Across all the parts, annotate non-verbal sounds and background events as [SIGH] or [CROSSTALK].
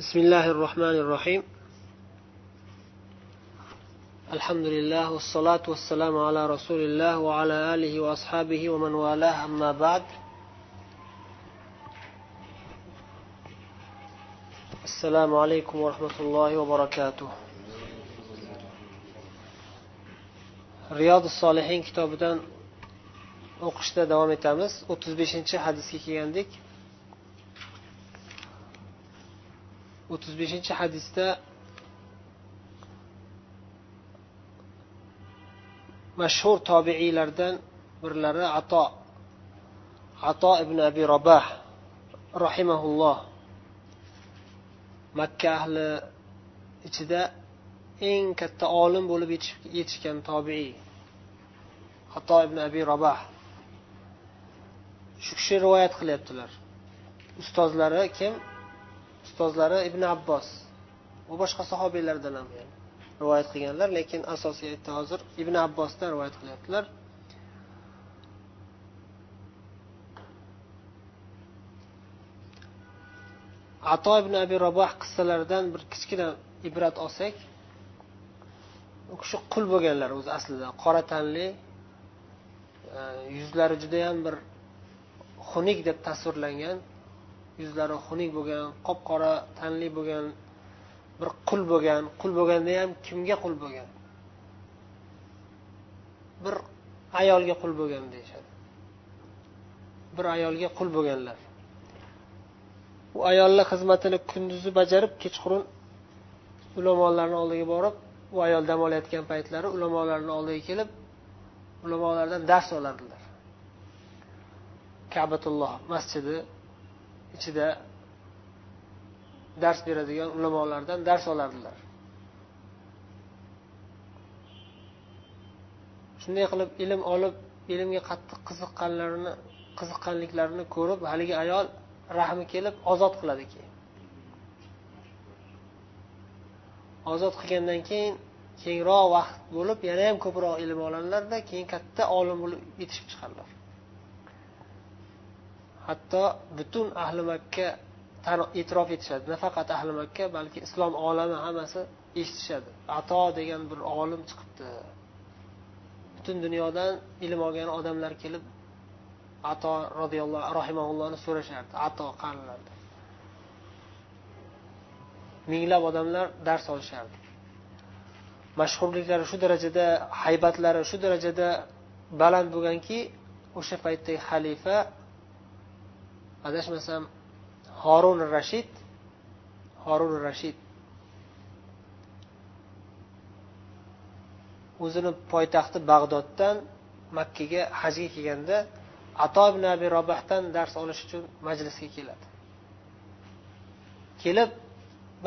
بسم الله الرحمن الرحيم. الحمد لله والصلاة والسلام على رسول الله وعلى آله وأصحابه ومن والاه. أما بعد السلام عليكم ورحمة الله وبركاته. رياض الصالحين kitobidan o'qishda davom etamiz. O'ttiz beshinchi hadisga kelgandik. O'ttiz beshinchi hadisda mashhur tobiiylardan birlari ato ato ibn abi robah rahimaulloh makka ahli ichida eng katta olim bo'lib yetishgan tobiiy ato ibn abi robah shu kishi rivoyat qilyaptilar. Ustozlari kim? Ustozlari ibn abbos. Va boshqa sahobiylardan ham rivoyat qilganlar lekin asosiy aytdi hozir ibn abbosdan rivoyat qilyaptilar. Ato ibn abi raboh qissalaridan bir kichkina ibrat olsak u kishi qul bo'lganlar o'zi aslida. Qora tanli e, yuzlari judayam bir xunuk deb tasvirlangan. Yuzlari xunuk bo'lgan qop qora tanli bo'lgan bir qul bo'lgan. Qul bo'lganda ham kimga qul bo'lgan? Bir ayolga qul bo'lgan deyishadi. Bir ayolga qul bo'lganlar. U ayolni xizmatini kunduzi bajarib kechqurun ulamolarni oldiga borib u ayol dam olayotgan paytlari ulamolarni oldiga kelib ulamolardan dars olardilar. Kabatulloh masjidi ichida dars beradigan ulamolardan dars olardilar. Shunday qilib ilm olib ilmga qattiq qiziqqanlarini qiziqqanliklarini ko'rib haligi ayol rahmi kelib ozod qiladi keyin. Ozod qilgandan keyin kengroq vaqt bo'lib yana ham ko'proq ilm oladilarda keyin katta olim bo'lib yetishib chiqadilar hatto butun ahli makka e'tirof etishadi. Nafaqat ahli makka balki islom olami hammasi eshitishadi. Ato degan bir olim chiqibdi. Butun dunyodan ilm olgan odamlar kelib ato roziyallohu rahimaullohni so'rashardi. Ato qanilardi minglab odamlar dars olishardi. Mashhurliklari shu darajada haybatlari shu darajada baland bo'lganki o'sha paytdagi xalifa adashmasam horun rashid horun rashid. O'zini poytaxti bag'doddan makkaga hajga kelganda ato ibn abi robahdan dars olish uchun majlisga keladi. Kelib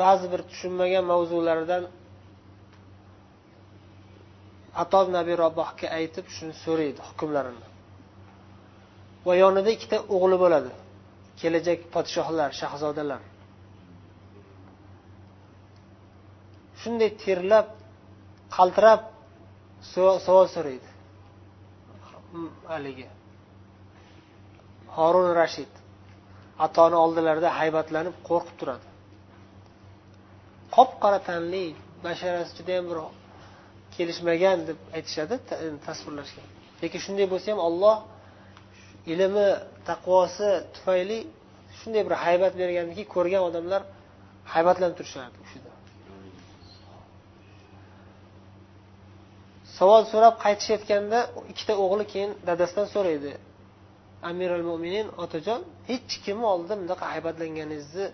ba'zi bir tushunmagan mavzularidan ato ibn abi robohga aytib shuni so'raydi hukmlarini. Va yonida ikkita o'g'li bo'ladi. Kelajak podshohlar shahzodalar. Shunday terlab qaltirab savol so'raydi. Haligi. Horun rashid atoni oldilarida haybatlanib qo'rqib turadi. Qop qora tanli basharasi judayam bir kelishmagan deb aytishadi tasvirlashga lekin shunday bo'lsa ham olloh ilmi taqvosi tufayli shunday bir haybat bergandiki ko'rgan odamlar haybatlanib turishardi o'shada savol so'rab qaytishayotganda ikkita o'g'li keyin dadasidan so'raydi. Amir al mo'minin otajon hech kimni oldida bunaqa haybatlanganingizni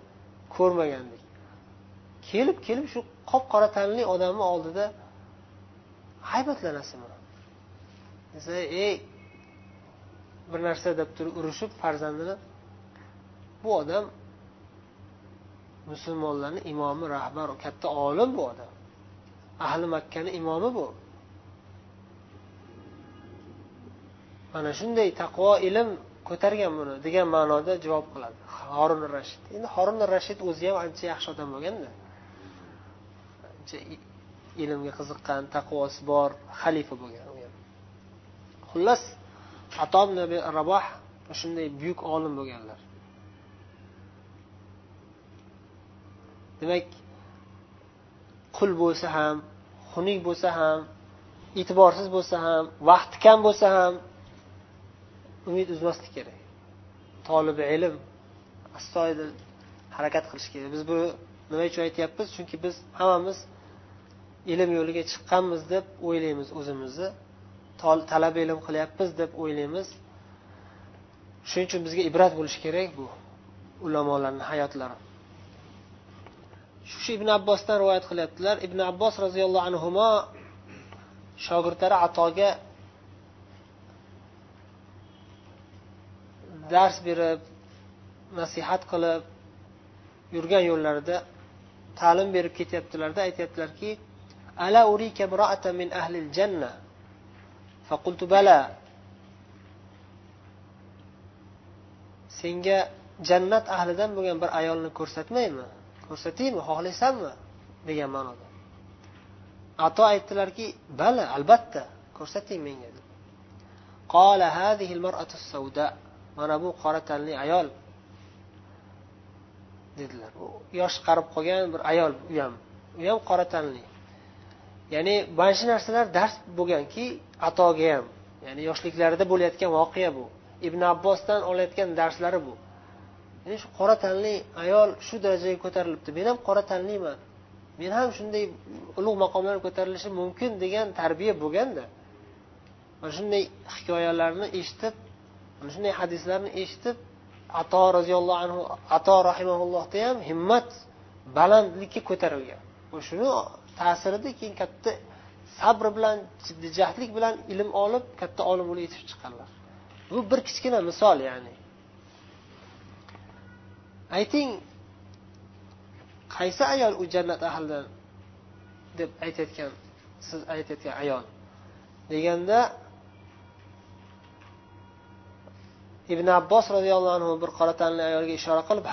ko'rmagandik. Kelib kelib shu qop qora tanli odamni oldida haybatlanasizmi desa ey bir narsa deb turib urushib farzandini bu odam musulmonlarni imomi rahbar katta olim bu odam. Ahli makkani imomi bu. Mana shunday taqvo ilm ko'targan buni degan ma'noda javob qiladi. Horun rashid. Endi horun rashid o'zi ham ancha yaxshi odam bo'lganda. Ancha ilmga qiziqqan taqvosi bor xalifa bo'lgan. Xullas atom raboh shunday buyuk olim bo'lganlar. Demak qul bo'lsa ham xunuk bo'lsa ham e'tiborsiz bo'lsa ham vaqti kam bo'lsa ham umid uzmaslik kerak. Tolibi ilm astoydil harakat qilish kerak. Biz bu nima uchun aytyapmiz? Chunki biz hammamiz ilm yo'liga chiqqanmiz deb o'ylaymiz o'zimizni. Talab ilm qilyapmiz deb o'ylaymiz. Shuning uchun bizga ibrat bo'lishi kerak bu ulamolarni hayotlari. Shu ibn abbosdan rivoyat qilyaptilar. Ibn abbos roziyallohu anhu shogirdlari atoga dars berib nasihat qilib yurgan yo'llarida ta'lim berib ketyaptilarda aytyaptilarki ala urika min ahlil janna? Faqultu bala senga jannat ahlidan bo'lgan bir ayolni ko'rsatmaymi? Ko'rsataymi xohlaysanmi degan ma'noda. Ato aytdilarki bala albatta ko'rsating menga. Qola mana bu qora tanli ayol. Dedilar. U yosh qarib qolgan bir ayol u ham u ham qora tanli. Ya'ni mana shu narsalar dars bo'lganki atoga ham ya'ni yoshliklarida bo'layotgan voqea bu. Ibn abbosdan olayotgan darslari bu. Ya'ni shu qora tanli ayol shu darajaga ko'tarilibdi. Men ham qora tanliman men ham shunday ulug' maqomlarga ko'tarilishi mumkin degan tarbiya bo'lganda mana shunday hikoyalarni eshitib mana shunday hadislarni eshitib ato roziyallohu anhu ato rahimaullohda ham himmat balandlikka ko'tarilgan. Shuni ta'sirida keyin katta sabr bilan jiddiy bilan ilm olib katta olim bo'lib yetishib chiqqanlar. Bu bir kichkina misol ya'ni. Ayting qaysi ayol u jannat ahlidan deb aytayotgan siz aytayotgan ayol? Deganda ibn abbos roziyallohu anhu bir qora tanli ayolga ishora qilib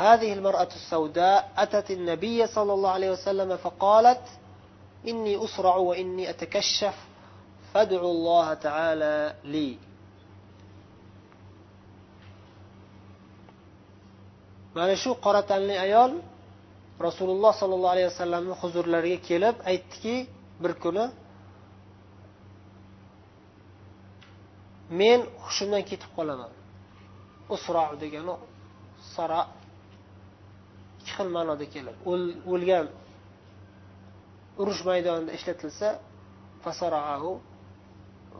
إني أسرع وإني أتكشف فادعوا الله تعالى لي mana shu qora tanli ayol rasululloh sollallohu alayhi vasallamni huzurlariga kelib aytdiki bir kuni men hushimdan ketib qolaman usro degani sara ikki xil ma'noda keladi o'lgan urush maydonida ishlatilsa fasaraahu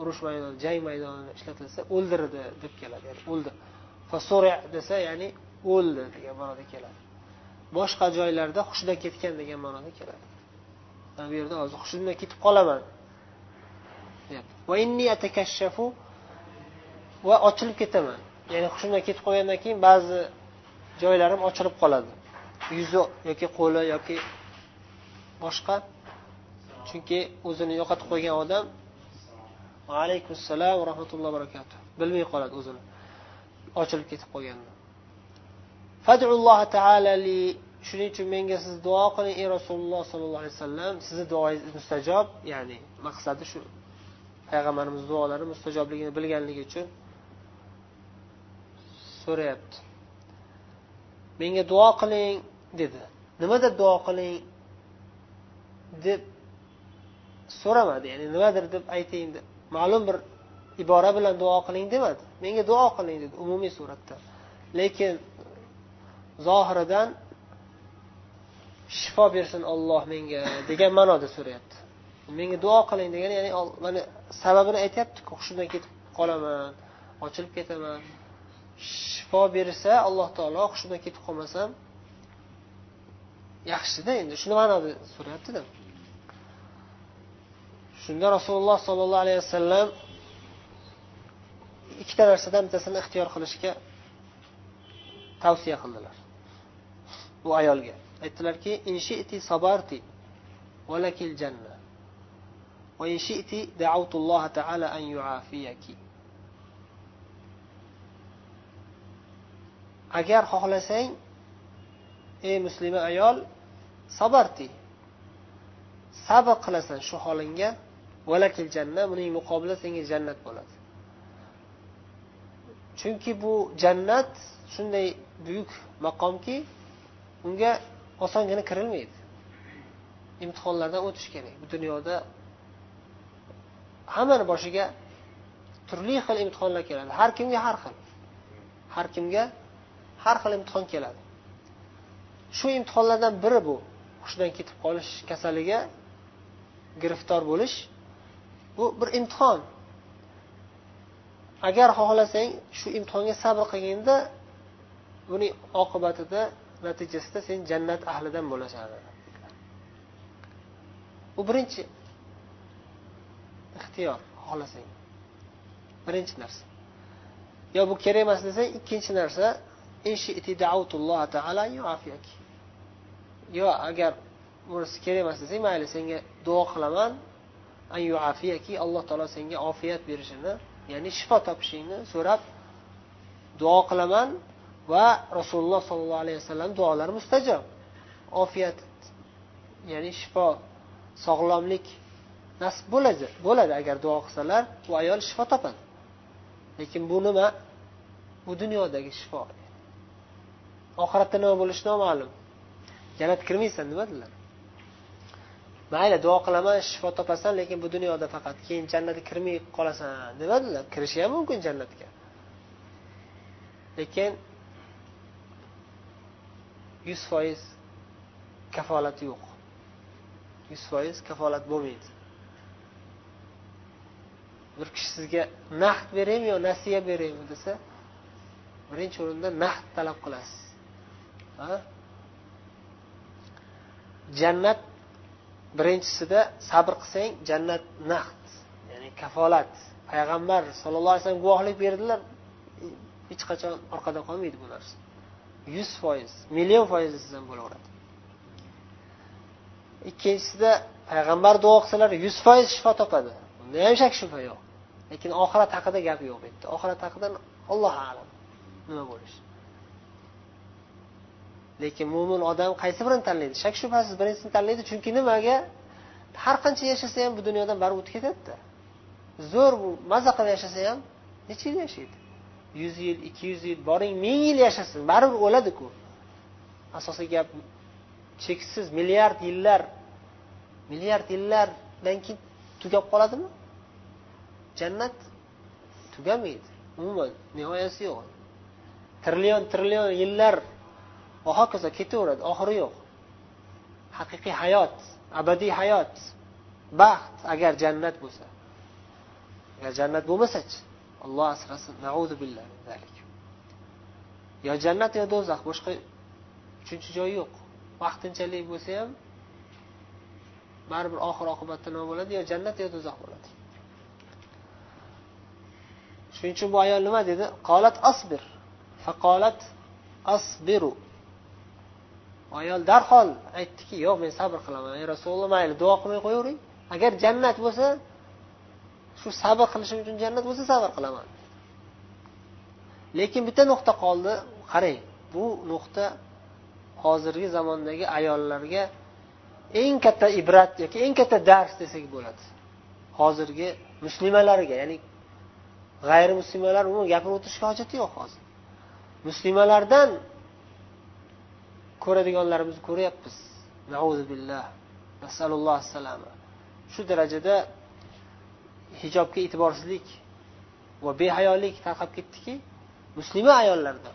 urush maydonida jang maydonida ishlatilsa o'ldirdi deb keladi. Ya'ni o'ldi. Fasuri desa ya'ni o'ldi degan ma'noda keladi. Boshqa joylarda hushidan ketgan degan ma'noda keladi. Bu yerda hozir hushimdan ketib qolaman. Deyapti. Va ochilib ketaman. Ya'ni hushimdan ketib qolgandan keyin ba'zi joylarim ochilib qoladi. Yuzi yoki qo'li yoki boshqa chunki o'zini yo'qotib qo'ygan odam alaykum assalom va rahmatullohi barakatuh. Bilmay qoladi o'zini. Ochilib ketib qolganda shuning uchun menga siz duo qiling ey rasululloh sollallohu alayhi vasallam sizni duoyingiz mustajob. Ya'ni maqsadi shu. Payg'ambarimiz duolari mustajobligini bilganligi uchun so'rayapti. Menga duo qiling dedi. Nimada duo qiling? deb so'ramadi. Ya'ni nimadir deb ayting deb. Ma'lum bir ibora bilan duo qiling demadi. Menga duo qiling dedi umumiy suratda. Lekin zohiridan shifo bersin olloh menga degan ma'noda so'rayapti. Menga duo qiling degani ya'ni mana sababini aytyaptiku hushimdan ketib qolaman ochilib ketaman. Shifo bersa alloh taolo hushimdan ketib qolmasam yaxshida endi. Shuni ma'noda so'rayaptida. Shunda rasululloh sollallohu alayhi vasallam ikkita narsadan bittasini ixtiyor qilishga tavsiya qildilar. Bu ayolga. Aytdilarki inshiti sabarti valakil janna. Va inshiti ta'ala an yu'afiyaki. Agar xohlasang ey muslima ayol sabarti sabr qilasan shu holingga valakil janna buning muqobili senga jannat bo'ladi. Chunki bu jannat shunday buyuk maqomki unga osongina kirilmaydi. Imtihonlardan o'tish kerak. Bu dunyoda hammani boshiga turli xil imtihonlar keladi. Har kimga har xil. Har kimga har xil imtihon keladi. Shu imtihonlardan biri bu. Hushdan ketib qolish kasaliga giriftor bo'lish bu bir imtihon. Agar xohlasang shu imtihonga sabr qilganda buning oqibatida natijasida sen jannat ahlidan bo'lasan bu birinchi ixtiyor xohlasang. Birinchi narsa. Yo bu kerak emas desang ikkinchi narsa yo agar bunisi kerak emas desang mayli senga duo qilaman. Alloh taolo senga ofiyat berishini ya'ni shifo topishingni so'rab duo qilaman va rasululloh sollallohu alayhi vasallam duolari mustajob ofiyat ya'ni shifo sog'lomlik nasib bo'ladi bo'ladi agar duo qilsalar bu ayol shifo topadi. Lekin bu nima? Bu dunyodagi shifo. Oxiratda nima bo'lishi noma'lum. Jannatga kirmaysan nima dedilar mayli duo qilaman shifo topasan lekin bu dunyoda faqat keyin jannatga kirmay qolasan. Demadilar kirishi ham mumkin jannatga. Lekin yuz foiz kafolat yo'q. Yuz foiz kafolat bo'lmaydi. Bir kishi sizga naqd beraymi yo nasiya beraymi desa birinchi o'rinda naqd talab qilasiz. Jannat birinchisida sabr qilsang jannat naqd ya'ni kafolat. Payg'ambar sallallohu alayhi vasallam guvohlik berdilar. Hech qachon orqada qolmaydi bu narsa. Yuz foiz million foiz desangiz bo'laveradi. Ikkinchisida payg'ambar duo qilsalar yuz foiz shifo topadi. Bunda ham shak shubha yo'q. Lekin oxirat haqida gap yo'q. Bu yerda oxirat haqida alloh alam. Nima bo'lishi? Lekin mo'min odam qaysi birini tanlaydi? Shak shubhasiz birinchisini tanlaydi chunki nimaga? Har qancha yashasa ham bu dunyodan baribir o'tib ketadida. Zo'r bu maza qilib yashasa ham necha yil yashaydi? Yuz yil ikki yuz yil boring ming yil yashasin baribir o'ladiku. Asosiy gap cheksiz milliard yillar milliard yillardan keyin tugab qoladimi? Jannat tugamaydi umuman nihoyasi yo'q. Trillion trillion yillar va hokazo ketaveradi oxiri yo'q. Haqiqiy hayot abadiy hayot baxt agar jannat bo'lsa. Agar jannat bo'lmasachi alloh asrasin yo jannat yo do'zax boshqa uchinchi joy yo'q. Vaqtinchalik bo'lsa ham baribir oxir oqibatda nima bo'ladi? Yo jannat yo do'zax bo'ladi. Shuning uchun bu ayol nima dedi? Qolat asbir. Faqolat asbiru. Ayol darhol aytdiki yo'q men sabr qilaman ey rasululloh mayli duo qilmay qo'yavering. Agar jannat bo'lsa shu sabr qilishim uchun jannat bo'lsa sabr qilaman. Lekin bitta nuqta qoldi. Qarang bu nuqta hozirgi zamondagi ayollarga eng katta ibrat yoki eng katta dars desak bo'ladi. Hozirgi muslimalarga ya'ni g'ayrimuslimalar umuman gapirib o'tirishga hojati yo'q hozir. Muslimalardan ko'radiganlarimizni ko'ryapmiz. Billah. Nasalulloh salama shu darajada hijobga e'tiborsizlik va behayolik tarqab ketdiki muslima ayollarda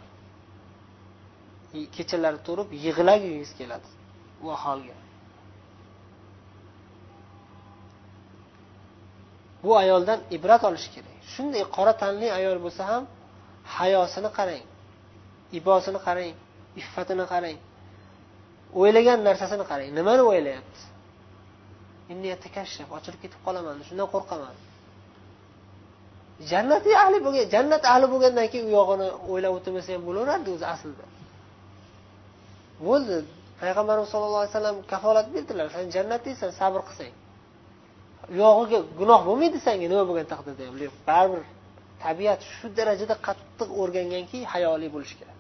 kechalari turib yig'lagingiz keladi u aholga. Bu ayoldan ibrat olish kerak. Shunday qora tanli ayol bo'lsa ham hayosini qarang ibosini qarang iffatini qarang. O'ylagan narsasini qarang. Nimani o'ylayapti ochilib ketib qolaman shundan qo'rqaman. Jannat ahli bo'lgan jannat ahli bo'lgandan keyin u yog'ini o'ylab o'tirmasa ham bo'laverardi o'zi aslida. Bo'ldi. Payg'ambarimiz sallallohu alayhi vasallam kafolat berdilar. San jannatdaysan sabr qilsang. U yog'iga gunoh bo'lmaydi sanga nima bo'lgan taqdirda ham? Baribir tabiat shu darajada qattiq o'rganganki hayoli bo'lishi kerak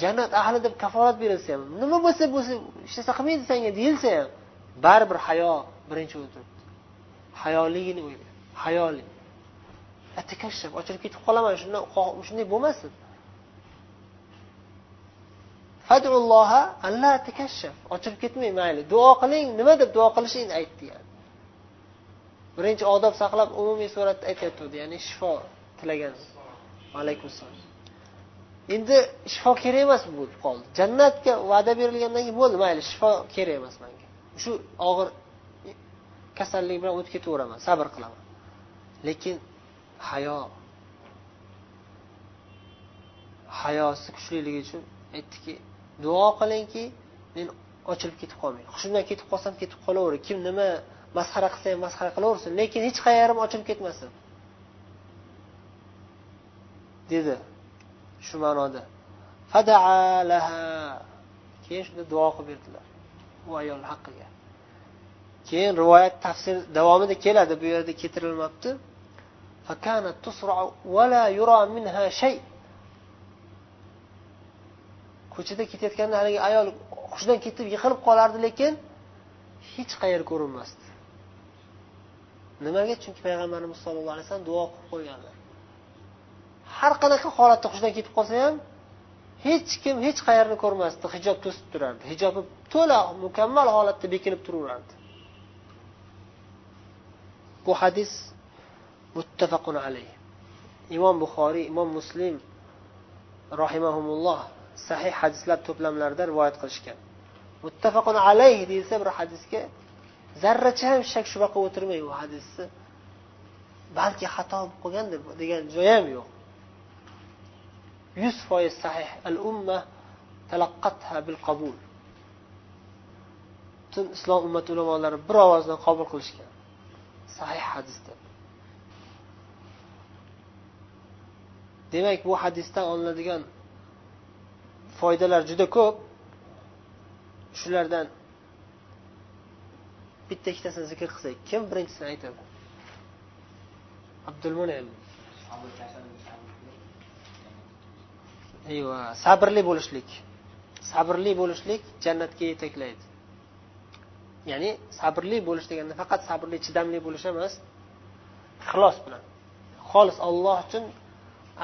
jannat ahli deb kafolat berilsa ham nima bo'lsa bo'lsa hech narsa qilmaydi senga deyilsa ham baribir hayo birinchi o'rinda hayoligini o'yla hayoli. E, Atakashshab ochilib ketib qolaman shundan shunday bo'lmasin. Fadulloha alla takashshaf ochilib ketmang mayli. Duo qiling nima deb duo qilishingni aytdi yani. Birinchi odob saqlab umumiy suratda aytyapti ya'ni shifo tilagan. Alaykum assalom endi shifo kerak emas bo'lib qoldi jannatga va'da berilgandan keyin bo'ldi mayli shifo kerak emas manga. Shu og'ir kasallik bilan o'tib ketaveraman sabr qilaman. Lekin hayo hayosi kuchliligi uchun aytdiki duo qilingki men ochilib ketib qolmay hushimdan ketib qolsam ketib qolaver kim nima masxara qilsa ham masxara qilaversin lekin hech qayerim ochilib ketmasin dedi. Shu ma'noda. Keyin shunda duo qilib berdilar. U ayol haqqiga keyin rivoyat tafsir davomida keladi. Bu yerda keltirilmabdi. Ko'chada ketayotganda haligi ayol hushidan ketib yiqilib qolardi lekin hech qayer ko'rinmasdi. Nimaga? Chunki payg'ambarimiz sollallohu alayhi vasallam duo qilib qo'yganlar. Har qanaqa holatda hushidan ketib qolsa ham hech kim hech qayerni ko'rmasdi. Hijob to'sib turardi. Hijobi to'la mukammal holatda bekinib turaverardi. Bu hadis muttafaqun alayh. Imom buxoriy imom muslim rahimahumulloh sahih hadislar to'plamlarida rivoyat qilishgan. Muttafaqun alayh deyilsa bir hadisga zarracha ham shak shubha qilib o'tirmang u hadisni balki xato bo'lib qolgandir deb degan joyi ham yo'q. Yuz foiz sahih al umma talaqqatha bil qabul butun islom ummati ulamolari bir ovozdan qabul qilishgan. Sahih hadisda. Demak bu hadisdan olinadigan foydalar juda ko'p. Shulardan bitta ikkitasini zikr qilsak kim birinchisini aytadi? Abdulmunim. Ayva sabrli bo'lishlik. Sabrli bo'lishlik jannatga yetaklaydi. Ya'ni sabrli bo'lish deganda faqat sabrli chidamli bo'lish emas. Ixlos bilan. Xolis olloh uchun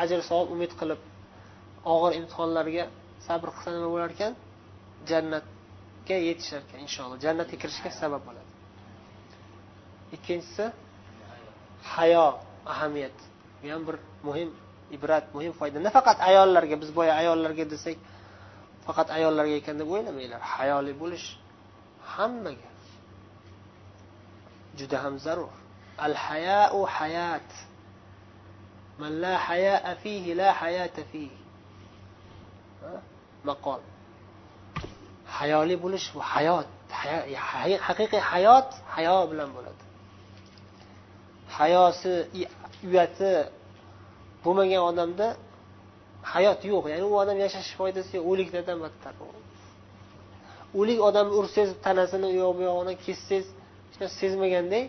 ajr savob umid qilib og'ir imtihonlarga sabr qilsa nima bo'lar ekan? Jannatga yetishar ekan inshaalloh. Jannatga kirishga sabab bo'ladi. Ikkinchisi hayo ahamiyat. Bu ham bir muhim ibrat muhim foyda. Nafaqat ayollarga biz boya ayollarga desak faqat ayollarga ekan deb o'ylamanglar hayoli bo'lish hammaga juda ham zarur. Al hayau hayat. Man la hayaa fihi la hayata fihi. Maqol. Hayoli bo'lish bu hayot. Haqiqiy hayot hayo bilan bo'ladi. Hayosi uyati bo'lmagan odamda hayot yo'q. Ya'ni u odam yashash foydasi yo'q o'liklardan battar. O'lik odamni ursangiz tanasini u yoq bu yog'ini kessangiz hech narsa sezmaganday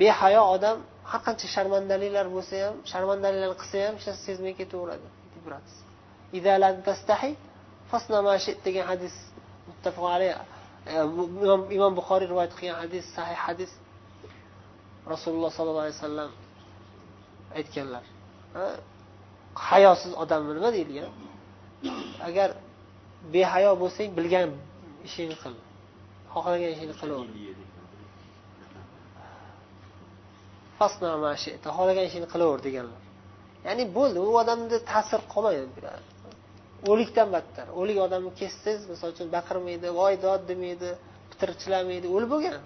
behayo odam har qancha sharmandaliklar bo'lsa ham sharmandaliklarni qilsa ham hech narsa sezmay ketaveradi. Degan hadis muttafaq alayh e, imom buxoriy rivoyat qilgan hadis sahih hadis rasululloh sollallohu alayhi vasallam aytganlar. Hayosiz odamni nima deyilgan agar behayo bo'lsang bilgan ishingni qil. Xohlagan ishingni qilaver. Xohlagan ishingni qilaver deganlar. Ya'ni bo'ldi u odamda ta'sir qolmaydi o'likdan battar. O'lik odamni kessangiz misol uchun baqirmaydi voy dod demaydi pitirchilamaydi o'lib bo'lgan.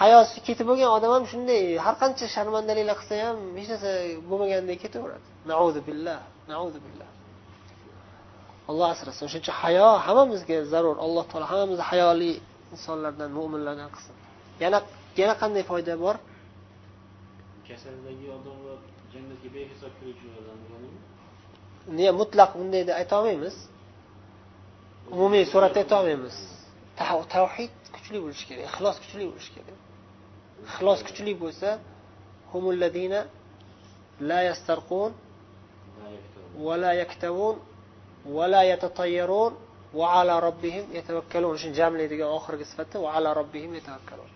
Hayosi ketib bo'lgan odam ham shunday har qancha sharmandaliklar qilsa ham hech narsa bo'lmagandek ketaveradi. Nauzu billah billah. Alloh asrasin. O'shaning uchun hayo hammamizga zarur. Alloh taolo hammamizni hayoli insonlardan mo'minlardan qilsin. Yana yana qanday foyda bor? Kasaldagi odamlar jannatga behisob kiruvchilardan mutlaq bunday deb aytolmaymiz umumiy suratda aytolmaymiz tavhid kuchli bo'lishi kerak ixlos kuchli bo'lishi kerak. Ixlos kuchli bo'lsa humulladina la yastarqun va la yaktavun va la yatatayyarun va ala robbihim yatavakkalun. Shuni jamlaydigan oxirgi sifati va ala robbihim yatavakkalun.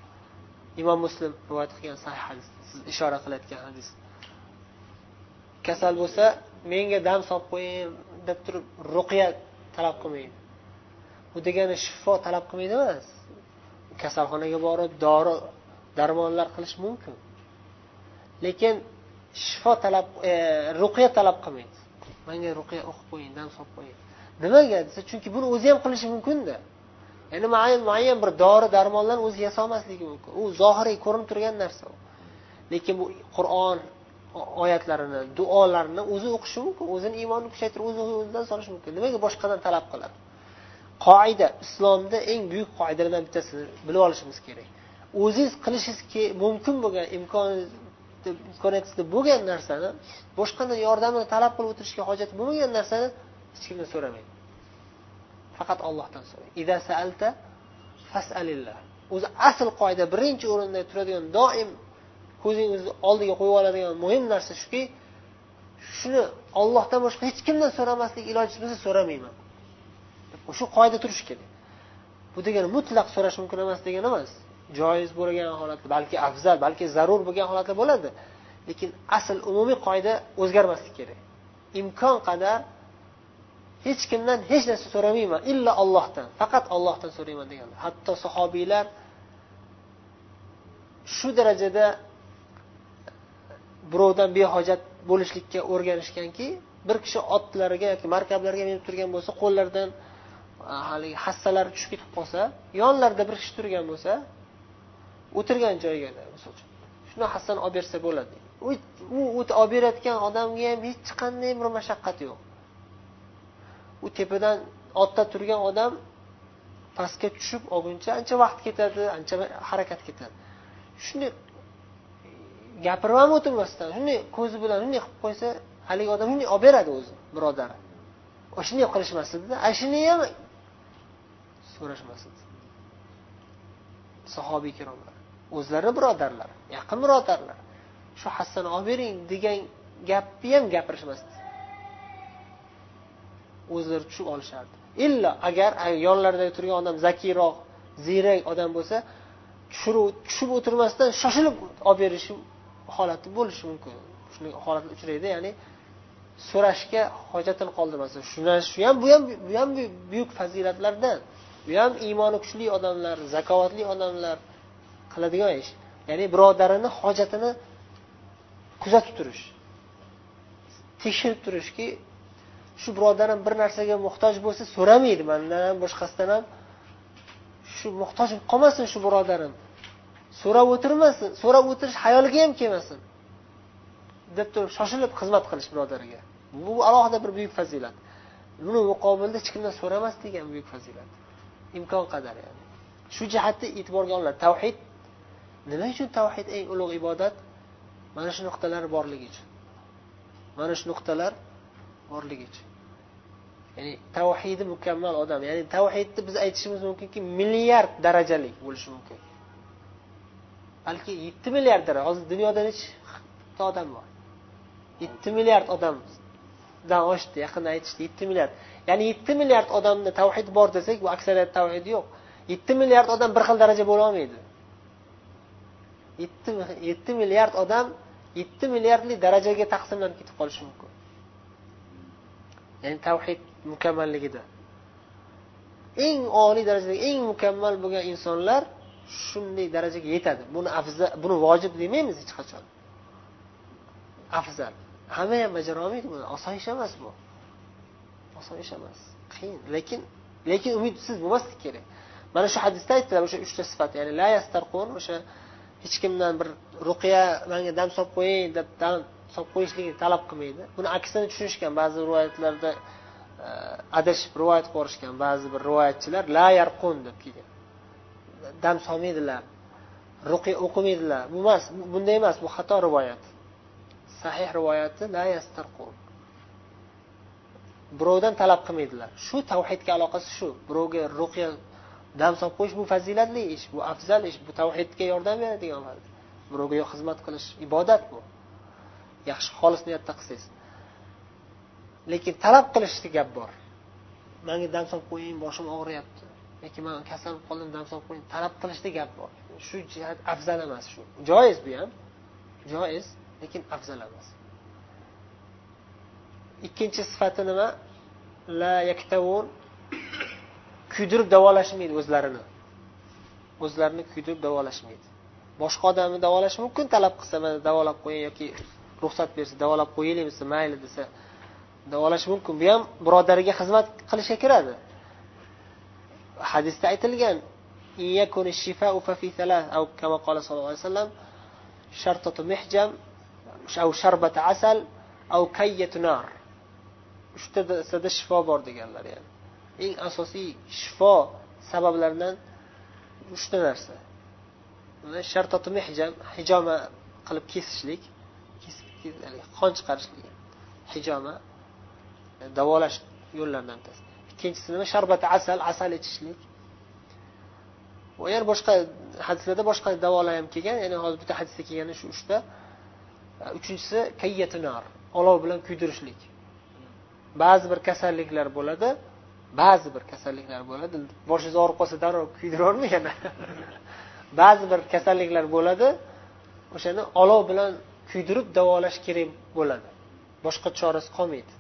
Imom muslim rivoyat qilgan sahih hadis siz ishora qilayotgan hadis. Kasal bo'lsa menga dam solib qo'ying deb turib ruqya talab qilmang bu degani shifo talab qilmaydi emas kasalxonaga borib dori darmonlar qilish mumkin. Lekin shifo talab e, ruqya talab qilmaydi. Manga ruqya o'qib qo'ying dam solib qo'ying. Nimaga? Desa chunki buni o'zi ham qilishi mumkinda ya'ni muayyan bir dori darmonlarni o'zi yasolmasligi mumkin. U zohiriy ko'rinib turgan narsa u. Lekin bu qur'on oyatlarini duolarini o'zi o'qishi mumkin. O'zini iymonini kuchaytirib o'zi o'zidan solishi mumkin. Nimaga boshqadan talab qiladi? Qoida islomda eng buyuk qoidalardan bittasini bilib olishimiz kerak. O'zingiz qilishingiz mumkin bo'lgan imkoniyatingizda bo'lgan narsani boshqadan yordamini talab qilib o'tirishga hojat bo'lmagan narsani hech kimdan so'ramang. Faqat ollohdan so'rang. O'zi asl qoida birinchi o'rinda turadigan doim ko'zingizni oldiga qo'yib oladigan muhim narsa shuki shuni ollohdan boshqa hech kimdan so'ramaslik iloji bo'lsa so'ramayman. Shu qoida turishi kerak. Bu degani mutlaq so'rash mumkin emas degani emas. Joiz bo'lgan holatda balki afzal balki zarur bo'lgan holatlar bo'ladi. Lekin asl umumiy qoida o'zgarmasligi kerak. Imkon qadar hech kimdan hech narsa so'ramayman illo ollohdan faqat ollohdan so'rayman deganlar hatto sahobiylar shu darajada birovdan behojat bo'lishlikka o'rganishganki bir kishi otlariga yoki markablarga minib turgan bo'lsa qo'llaridan haligi hassalari tushib ketib qolsa yonlarida bir kishi turgan bo'lsa o'tirgan joyiga misol uchun. Shuni hassani olib bersa bo'ladi. U olib berayotgan odamga ham hech qanday bir mashaqqat yo'q. U tepadan otda turgan odam pastga tushib olguncha ancha vaqt ketadi ancha harakat ketadi. Shunday gapirib ham o'tirmasdan shunday ko'zi bilan shunday qilib qo'ysa haligi odam shunday olib beradi o'zi birodari. Shunday qilishmas edida. Ana shuni ham so'rashmasin sahobiy ikromlar o'zlari birodarlar yaqin birodarlar shu hassani olib bering degan gapni ham gapirishmasdi. O'zlari tushib olishardi. Illo agar yonlarida turgan odam zakiyroq ziyrak odam bo'lsa tushib o'tirmasdan shoshilib olib berishi holati bo'lishi mumkin. Shunday holat uchraydi ya'ni so'rashga hojatini qoldirmasdan shu ham bu ham bu ham buyuk fazilatlardan. Bu ham iymoni kuchli odamlar zakovatli odamlar qiladigan ish. Ya'ni birodarini hojatini kuzatib turish. Tekshirib turishki shu birodarim bir narsaga muhtoj bo'lsa so'ramaydi. Mandan ham boshqasidan ham shu muhtoj bo'lib qolmasin shu birodarim. So'rab o'tirmasin so'rab o'tirish hayoliga ham kelmasin. Deb turib shoshilib xizmat qilish birodariga. Bu alohida bir buyuk fazilat. Buni muqobilda hech kimdan so'ramaslik ham buyuk fazilat. Imkon qadar ya'ni. Shu jihatda e'tiborga olinadi tavhid nima uchun tavhid eng ulug' ibodat? Mana shu nuqtalar borligi uchun. Mana shu nuqtalar borligi uchun. Ya'ni tavhidi mukammal odam ya'ni tavhidni biz aytishimiz mumkinki milliard darajalik bo'lishi mumkin. Balki yetti milliard daraja hozir dunyoda nechta odam bor? Yetti milliard odam odamdan oshdi yaqinda aytishdi yetti milliard. Ya'ni yetti milliard odamda tavhid bor desak bu aksariyat tavhid yo'q. Yetti milliard odam bir xil daraja bo'lolmaydi yetti yetti milliard odam yetti milliardlik darajaga taqsimlanib ketib qolishi mumkin. Ya'ni tavhid mukammalligida. Eng oliy darajadagi eng mukammal bo'lgan insonlar shunday darajaga yetadi. Buni afzal buni vojib demaymiz hech qachon. Afzal. Hamma ham bajara olmaydi buni. Oson ish emas bu. Oson ish emas. Qiyin. Lekin lekin umidsiz bo'lmaslik kerak. Mana shu hadisda aytdilar o'sha uchta sifat. Ya'ni la yastarqun o'sha hech kimdan bir ruqiya manga dam solib qo'ying deb dam solib qo'yishlikni talab qilmaydi. Buni aksini tushunishgan ba'zi rivoyatlarda e, adashib rivoyat qilib yuborishgan ba'zi bir rivoyatchilar la yarqun deb kelgan. Dam solmaydilar. Ruqiya o'qimaydilar. Bu emas bunday emas bu xato rivoyat. Sahih rivoyati la yastarqun birovdan talab qilmaydilar. Shu tavhidga aloqasi shu. Birovga ruqya dam solib qo'yish bu fazilatli ish bu afzal ish bu tavhidga yordam beradigan birovga xizmat qilish ibodat bu. Yaxshi xolis niyatda qilsangiz. Lekin talab qilishni gap bor. Manga dam solib qo'ying boshim og'riyapti. Yoki man kasal bo'lib qoldim dam solib qo'ying. Talab qilishda gap bor. Shu jihat afzal emas shu. Joiz bu ham. Joiz. lekin afzal emas ikkinchi sifati nima? La yaktavun. Kuydirib davolashmaydi o'zlarini. O'zlarini kuydirib davolashmaydi. Boshqa odamni davolash mumkin talab qilsa mana davolab qo'ying yoki ruxsat bersa davolab qo'yaylik desa mayli desa davolash mumkin. Bu ham birodariga xizmat qilishga kiradi. Hadisda aytilgan shifa fa fi qala sallallohu alayhi vasallam shartatu mihjam au sharbata asal au kayyatunar uchtasida shifo bor deganlar ya'ni. Eng asosiy shifo sabablaridan uchta narsa. Shartatu hijam hijoma qilib kesishlik qon chiqarishlik hijoma e, davolash yo'llaridan bittasi. Ikkinchisi nima? Sharbati asal asal ichishlik. Va yana boshqa hadislarda boshqa davolar ham kelgan ya'ni hozir bitta hadisda kelgani shu uchta uchinchisi kayyatinar olov bilan kuydirishlik. Ba'zi bir kasalliklar bo'ladi ba'zi bir kasalliklar bo'ladi. Boshingiz og'rib qolsa darrov kuydirolmang [LAUGHS] yana ba'zi bir kasalliklar bo'ladi o'shani olov bilan kuydirib davolash kerak bo'ladi. Boshqa chorasi qolmaydi.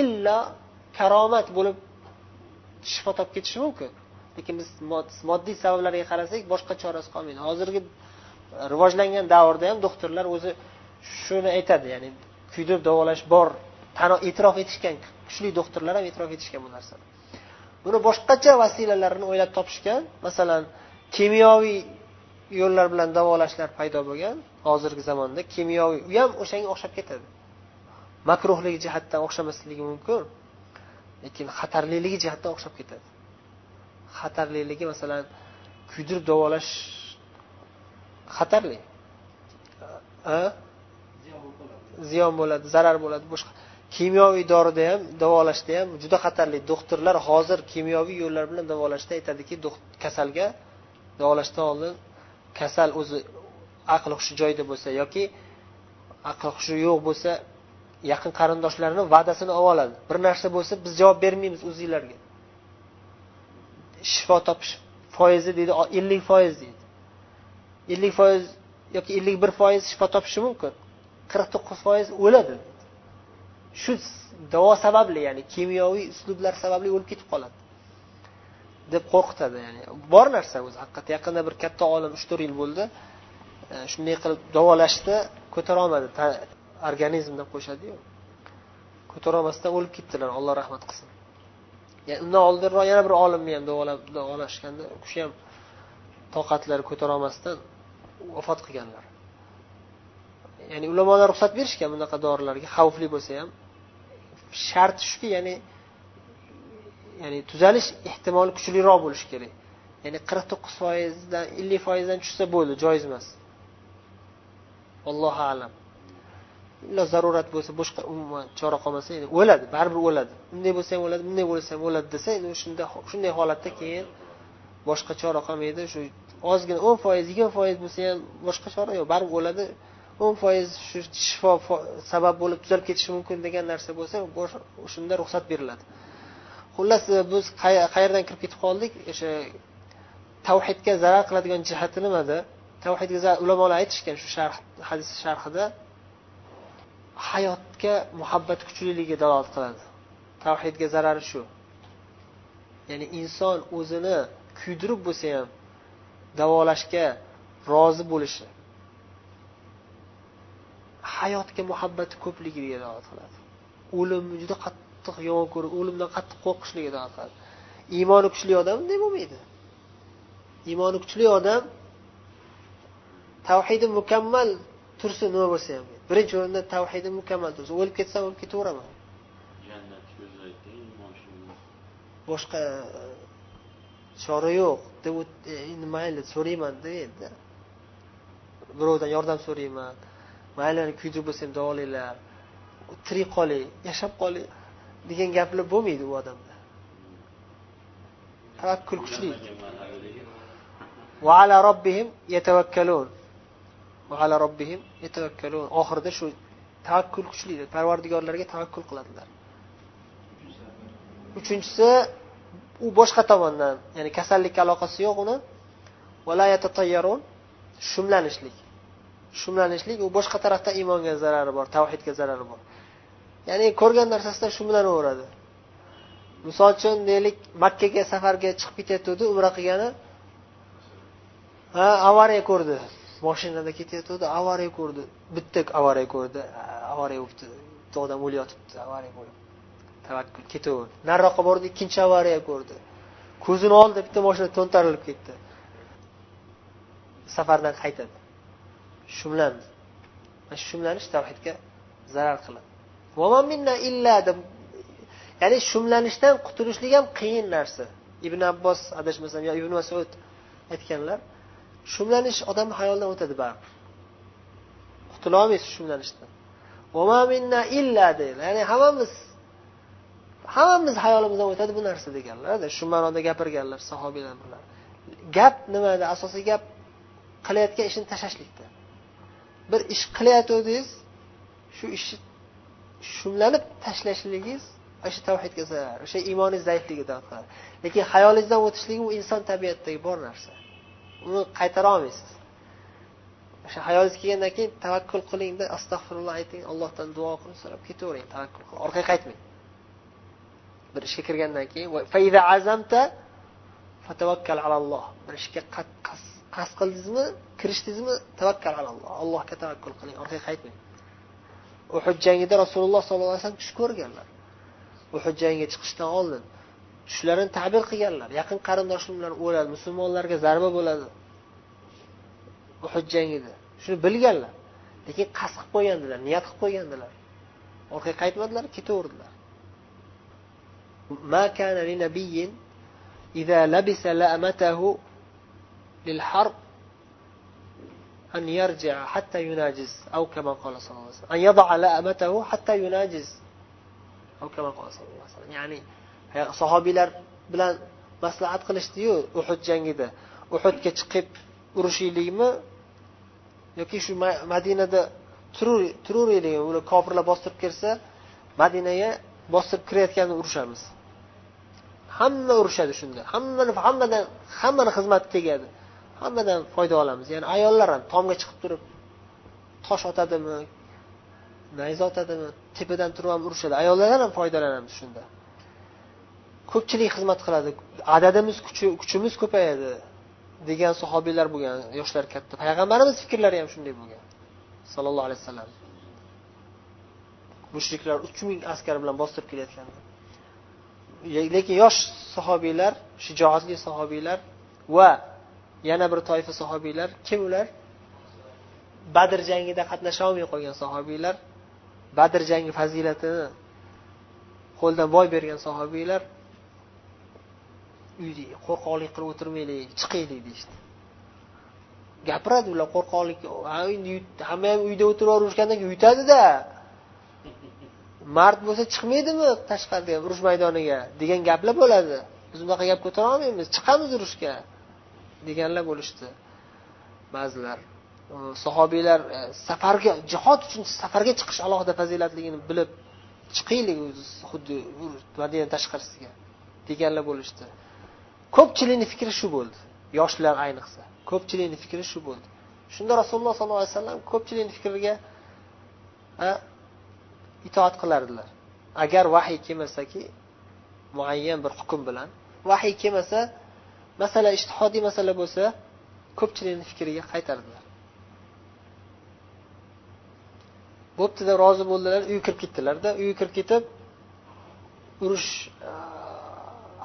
Illo karomat bo'lib shifo topib ketishi mumkin. Lekin biz moddiy sabablarga qarasak boshqa chorasi qolmaydi. Hozirgi rivojlangan davrda ham doktorlar o'zi shuni aytadi ya'ni kuydirib davolash bor e'tirof etishgan kuchli doktorlar ham e'tirof etishgan bu narsani. Buni boshqacha vasilalarini o'ylab topishgan masalan kimyoviy yo'llar bilan davolashlar paydo bo'lgan hozirgi zamonda kimyoviy u ham o'shanga o'xshab ketadi. Makruhligi jihatdan o'xshamasligi mumkin lekin xatarliligi jihatdan o'xshab ketadi. Xatarliligi masalan kuydirib davolash xatarli. Ziyon bo'ladi zarar bo'ladi boshqa. Kimyoviy dorida ham davolashda ham juda xatarli. Doktorlar hozir kimyoviy yo'llar bilan davolashda aytadiki kasalga davolashdan oldin kasal o'zi aqli hushi joyida bo'lsa yoki aqli hushi yo'q bo'lsa yaqin qarindoshlarini va'dasini olib oladi. Bir narsa bo'lsa biz javob bermaymiz o'zinglarga. Shifo topish foizi deydi ellik foiz deydi. Ellik foiz yoki ellik bir foiz shifo topishi mumkin. Qirq to'qqiz foiz o'ladi. Shu davo sababli ya'ni kimyoviy uslublar sababli o'lib ketib qoladi. Deb qo'rqitadi ya'ni. Bor narsa o'zi haqiqatda yaqinda bir katta olim uch to'rt yil bo'ldi. E, shunday qilib davolashdi ko'tarolmadi. Organizm deb qo'yishadiyu ko'tarolmasdan o'lib ketdilar alloh rahmat qilsin. Yani undan oldinroq yana bir olimni ham davolab davolashganda u kishi ham toqatlari ko'tarolmasdan vafot qilganlar. Ya'ni ulamolar ruxsat berishgan bunaqa dorilarga xavfli bo'lsa ham sharti shuki ya'ni ya'ni tuzalish ehtimoli kuchliroq bo'lishi kerak. Ya'ni qirq to'qqiz foizdan ellik foizdan tushsa bo'ldi joiz emas. Allohu alam. Illo zarurat bo'lsa boshqa umuman chora qolmasa endi o'ladi baribir o'ladi. Unday bo'lsa ham o'ladi bunday bo'lsa ham o'ladi desa endi shunda shunday holatda keyin boshqa chora qolmaydi shu ozgina o'n foiz yigirma foiz bo'lsa ham boshqa chora yo'q. Baribir o'ladi. O'n foiz shu shifo sabab bo'lib tuzalib ketishi mumkin degan narsa bo'lsa shunda ruxsat beriladi. Xullas e, biz qayerdan kirib ketib qoldik? O'sha tavhidga zarar qiladigan jihati nimada tavhidga ulamolar aytishgan shu sharh hadis sharhida hayotga muhabbat kuchliligiga dalolat qiladi. Tavhidga zarari shu. Ya'ni inson o'zini kuydirib bo'lsa ham davolashga rozi bo'lishi. Hayotga muhabbati ko'pligiga dalolat qiladi. O'limni juda qattiq yomon ko'rib o'limdan qattiq qo'rqishligiga dalolat qiladi. Iymoni kuchli odam unday bo'lmaydi. Iymoni kuchli odam tavhidi mukammal tursin nima bo'lsa ham birinchi o'rinda tavhidi mukammal tursin o'lib ketsam o'lib ketaveraman. Boshqa chora yo'q. Deb e, endi mayli so'rayman endi birovdan yordam so'rayman. Mayli kuydirib bo'lsa ham davolanglar tirik qoling yashab qoling degan gaplar bo'lmaydi u odamda. Tavakkul kuchli. Oxirida shu tavakkul kuchli parvardigorlarga tavakkul qiladilar. Uchinchisi u boshqa tomondan ya'ni kasallikka aloqasi yo'q uni. Shumlanishlik. Shumlanishlik u boshqa tarafdan iymonga zarari bor tavhidga zarari bor. Ya'ni ko'rgan narsasidan shumlanaveradi. Misol uchun deylik makkaga safarga chiqib ketayotgandi umra qilgani ha avariya ko'rdi. Mashinada ketayotgandi avariya ko'rdi. Bitta avariya ko'rdi. Avariya bo'libdi. Bitta odam o'layotibdi avariya bo'lib. Tavakkul ketaverdi nariroqqa bordi ikkinchi avariya ko'rdi. Ko'zini oldida bitta mashina to'ntarilib ketdi. Safardan qaytadi. Shumlandi. Mana shu shumlanish tavhidga zarar qiladi. Ya'ni shumlanishdan qutulishlik ham qiyin narsa. Ibn abbos adashmasam yo ibn masud aytganlar shumlanish odamni hayolidan o'tadi baribir qutulolmaysiz shumlanishdan. Ya'ni hammamiz hammamiz hayolimizdan o'tadi bu narsa deganlar shu ma'noda gapirganlar sahobiylar gap nimada? Asosiy gap qilayotgan ishni tashlashlikda. Bir ish qilayotgandingiz shu ishni shumlanib tashlashligingiz o'sha tavhidga zarar o'sha iymoningiz zaifligidan qiladi lekin hayolingizdan o'tishligi u inson tabiatidagi bor narsa. Uni qaytara olmaysiz. O'sha hayolingizga kelgandan keyin tavakkul qilingda astag'firulloh ayting allohdan duo qilib so'rab ketavering tavakkul qilib orqaga qaytmang. Bir ishga kirgandan keyin bir ishga qasd qildingizmi kirishdingizmi tavakkal alalloh allohga tavakkul qiling. Orqaga qaytmang. Uhud jangida rasululloh sollallohu alayhi vasallam tush ko'rganlar. Uhud jangiga chiqishdan oldin tushlarini tabir qilganlar. Yaqin qarindoshim bilan o'ladi musulmonlarga zarba bo'ladi uhud jangida. Shuni bilganlar. Lekin qasd qilib qo'ygandilar niyat qilib qo'ygandilar. Orqaga qaytmadilar ketaverdilar. ما كان لنبي إذا لبس لأمته للحرب أن يرجع حتى يناجز أو كما قال صلى الله عليه وسلم أن يضع لأمته حتى يناجز أو كما قال صلى الله عليه وسلم يعني sahobiylar bilan maslahat qilishdiyu uhud jangida uhudga chiqib urushaylikmi yoki shu madinada turaveraylikmi ular kofirlar bostirib kelsa madinaga bostirib kirayotganda urushamiz hamma urushadi shunda. Hammani hammadan hammani xizmati tegadi hammadan foyda olamiz. Ya'ni ayollar ham tomga chiqib turib tosh otadimi nayza otadimi tepadan turib ham urushadi. Ayollardan ham foydalanamiz shunda. Ko'pchilik xizmat qiladi. Adadimiz kuchimiz ko'payadi degan sahobiylar bo'lgan yoshlar katta. Payg'ambarimiz fikrlari ham shunday bo'lgan. Sallallohu alayhi vasallam. Mushriklar uch ming askar bilan bostirib kelayotganda lekin yosh sahobiylar shijoatli sahobiylar va yana bir toifa sahobiylar kim ular? Badr jangida qatnasha olmay qolgan sahobiylar badr jangi fazilatini qo'ldan boy bergan sahobiylar uydagi qo'rqoqlik qilib o'tirmaylik chiqaylik deyishdi. Gapiradi ular qo'rqoqlik hamma ham uyda o'tirib keyin yutadida. Mard bo'lsa chiqmaydimi tashqariga urush maydoniga degan gaplar bo'ladi. Biz unaqa gap ko'tara olmaymiz chiqamiz urushga deganlar bo'lishdi ba'zilar. Sahobiylar e, safarga jihod uchun safarga chiqish alohida fazilatligini bilib chiqaylik xuddi madina tashqarisiga deganlar bo'lishdi. Ko'pchilikni fikri shu bo'ldi yoshlar ayniqsa. Ko'pchilikni fikri shu bo'ldi. Shunda rasululloh sollallohu alayhi vasallam ko'pchilikni fikriga itoat qilardilar agar vahiy kelmasaki muayyan bir hukm bilan. Vahiy kelmasa masala ishtihodiy masala bo'lsa ko'pchilikni fikriga qaytardilar. Bo'pti deb rozi bo'ldilar uyga kirib ketdilarda. Uyga kirib ketib urush e,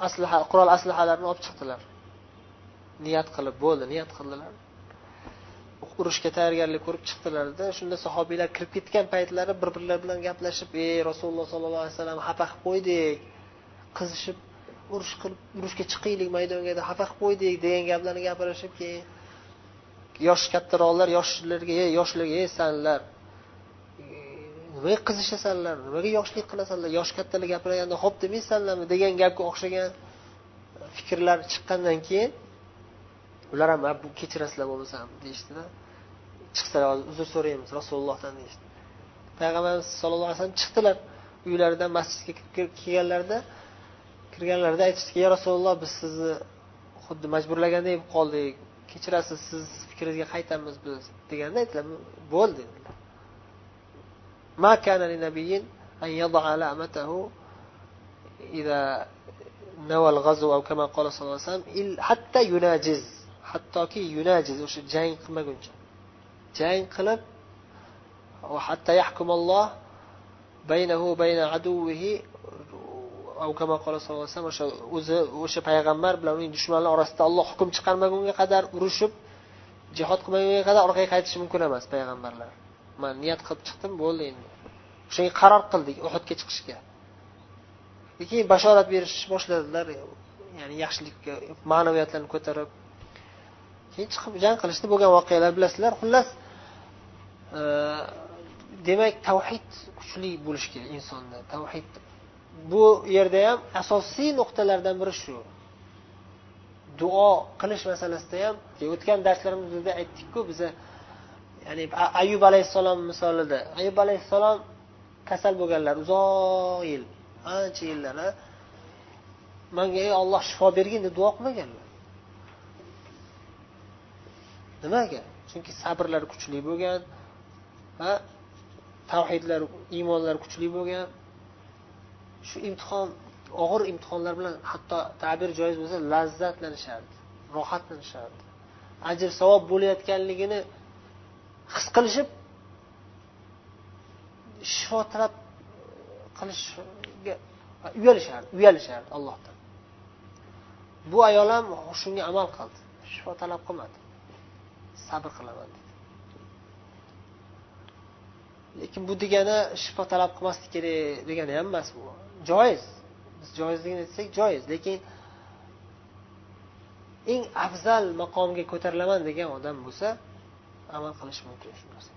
aslaha qurol aslahalarini olib chiqdilar. Niyat qilib bo'ldi niyat qildilar. Urushga tayyorgarlik ko'rib chiqdilarda shunda sahobiylar kirib ketgan paytlari bir birlari bilan gaplashib ey rasululloh sollallohu alayhi vasallam xafa qilib qo'ydik qizishib urush qilib urushga chiqaylik maydonga deb xafa qilib qo'ydik degan gaplarni gapirishib keyin yosh kattaroqlar yoshlarga ey yoshlarga ey sanlar nimaga qizishasanlar nimaga yoshlik qilasanlar yosh kattalar gapirganda ho'p demaysanlarmi? degan gapga o'xshagan fikrlar chiqqandan keyin ular ham bu kechirasizlar bo'lmasam deyishdida chiqsalar hozir uzr so'raymiz rasulullohdan deyishdi payg'ambarimiz sallallohu alayhi vasallam chiqdilar uylaridan masjidga kelganlarida kirganlarida aytishdiki ya rasululloh biz sizni xuddi majburlagandek bo'lib qoldik kechirasiz siz fikringizga qaytamiz biz deganda aytdilar bo'ldi أن يضع لامته إذا نوى الغزو أو كما قال صلى الله عليه وسلم حتى يناجز Hattoki yunajiz o'sha jang qilmaguncha. Jang qilib hatto yahkumalloh baynahu bayna aduvihi kama qola sallallohu alayhi vasallam o'sha o'zi o'sha payg'ambar bilan uning dushmanlari orasida olloh hukm chiqarmagunga qadar urushib jihod qilmagunga qadar orqaga qaytishi mumkin emas payg'ambarlar. Man niyat qilib chiqdim bo'ldi endi. O'shanga qaror qildik uhudga chiqishga. Keyin bashorat berish boshladilar ya'ni yaxshilikka ma'naviyatlarni ko'tarib keyin chiqib jang qilishdi bo'lgan voqealar bilasizlar. Xullas e, demak tavhid kuchli bo'lishi kerak insonda. Tavhid bu yerda ham asosiy nuqtalardan biri shu. Duo qilish masalasida ham o'tgan darslarimizda aytdikku biza ya'ni ayub alayhissalom misolida. Ayub alayhissalom kasal bo'lganlar uzoq yil ancha yillar manga ey olloh shifo bergin deb duo qilmaganlar. Nimaga? Chunki sabrlari kuchli bo'lgan va tavhidlari iymonlari kuchli bo'lgan. Shu imtihon og'ir imtihonlar bilan hatto ta'bir joiz bo'lsa lazzatlanishardi rohatlanishardi. Ajr savob bo'layotganligini his qilishib shifo talab qilishga uyalishardi uyalishardi allohdan. Bu ayol ham shunga amal qildi. Shifo talab qilmadi. Sabr qilaman dedi. Lekin bu degani shifo talab qilmaslik kerak degani ham emas bu. Joiz. Biz joizligini aytsak joiz lekin eng afzal maqomga ko'tarilaman degan odam bo'lsa amal qilish mumkin shu narsa.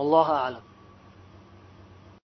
Allohu alam.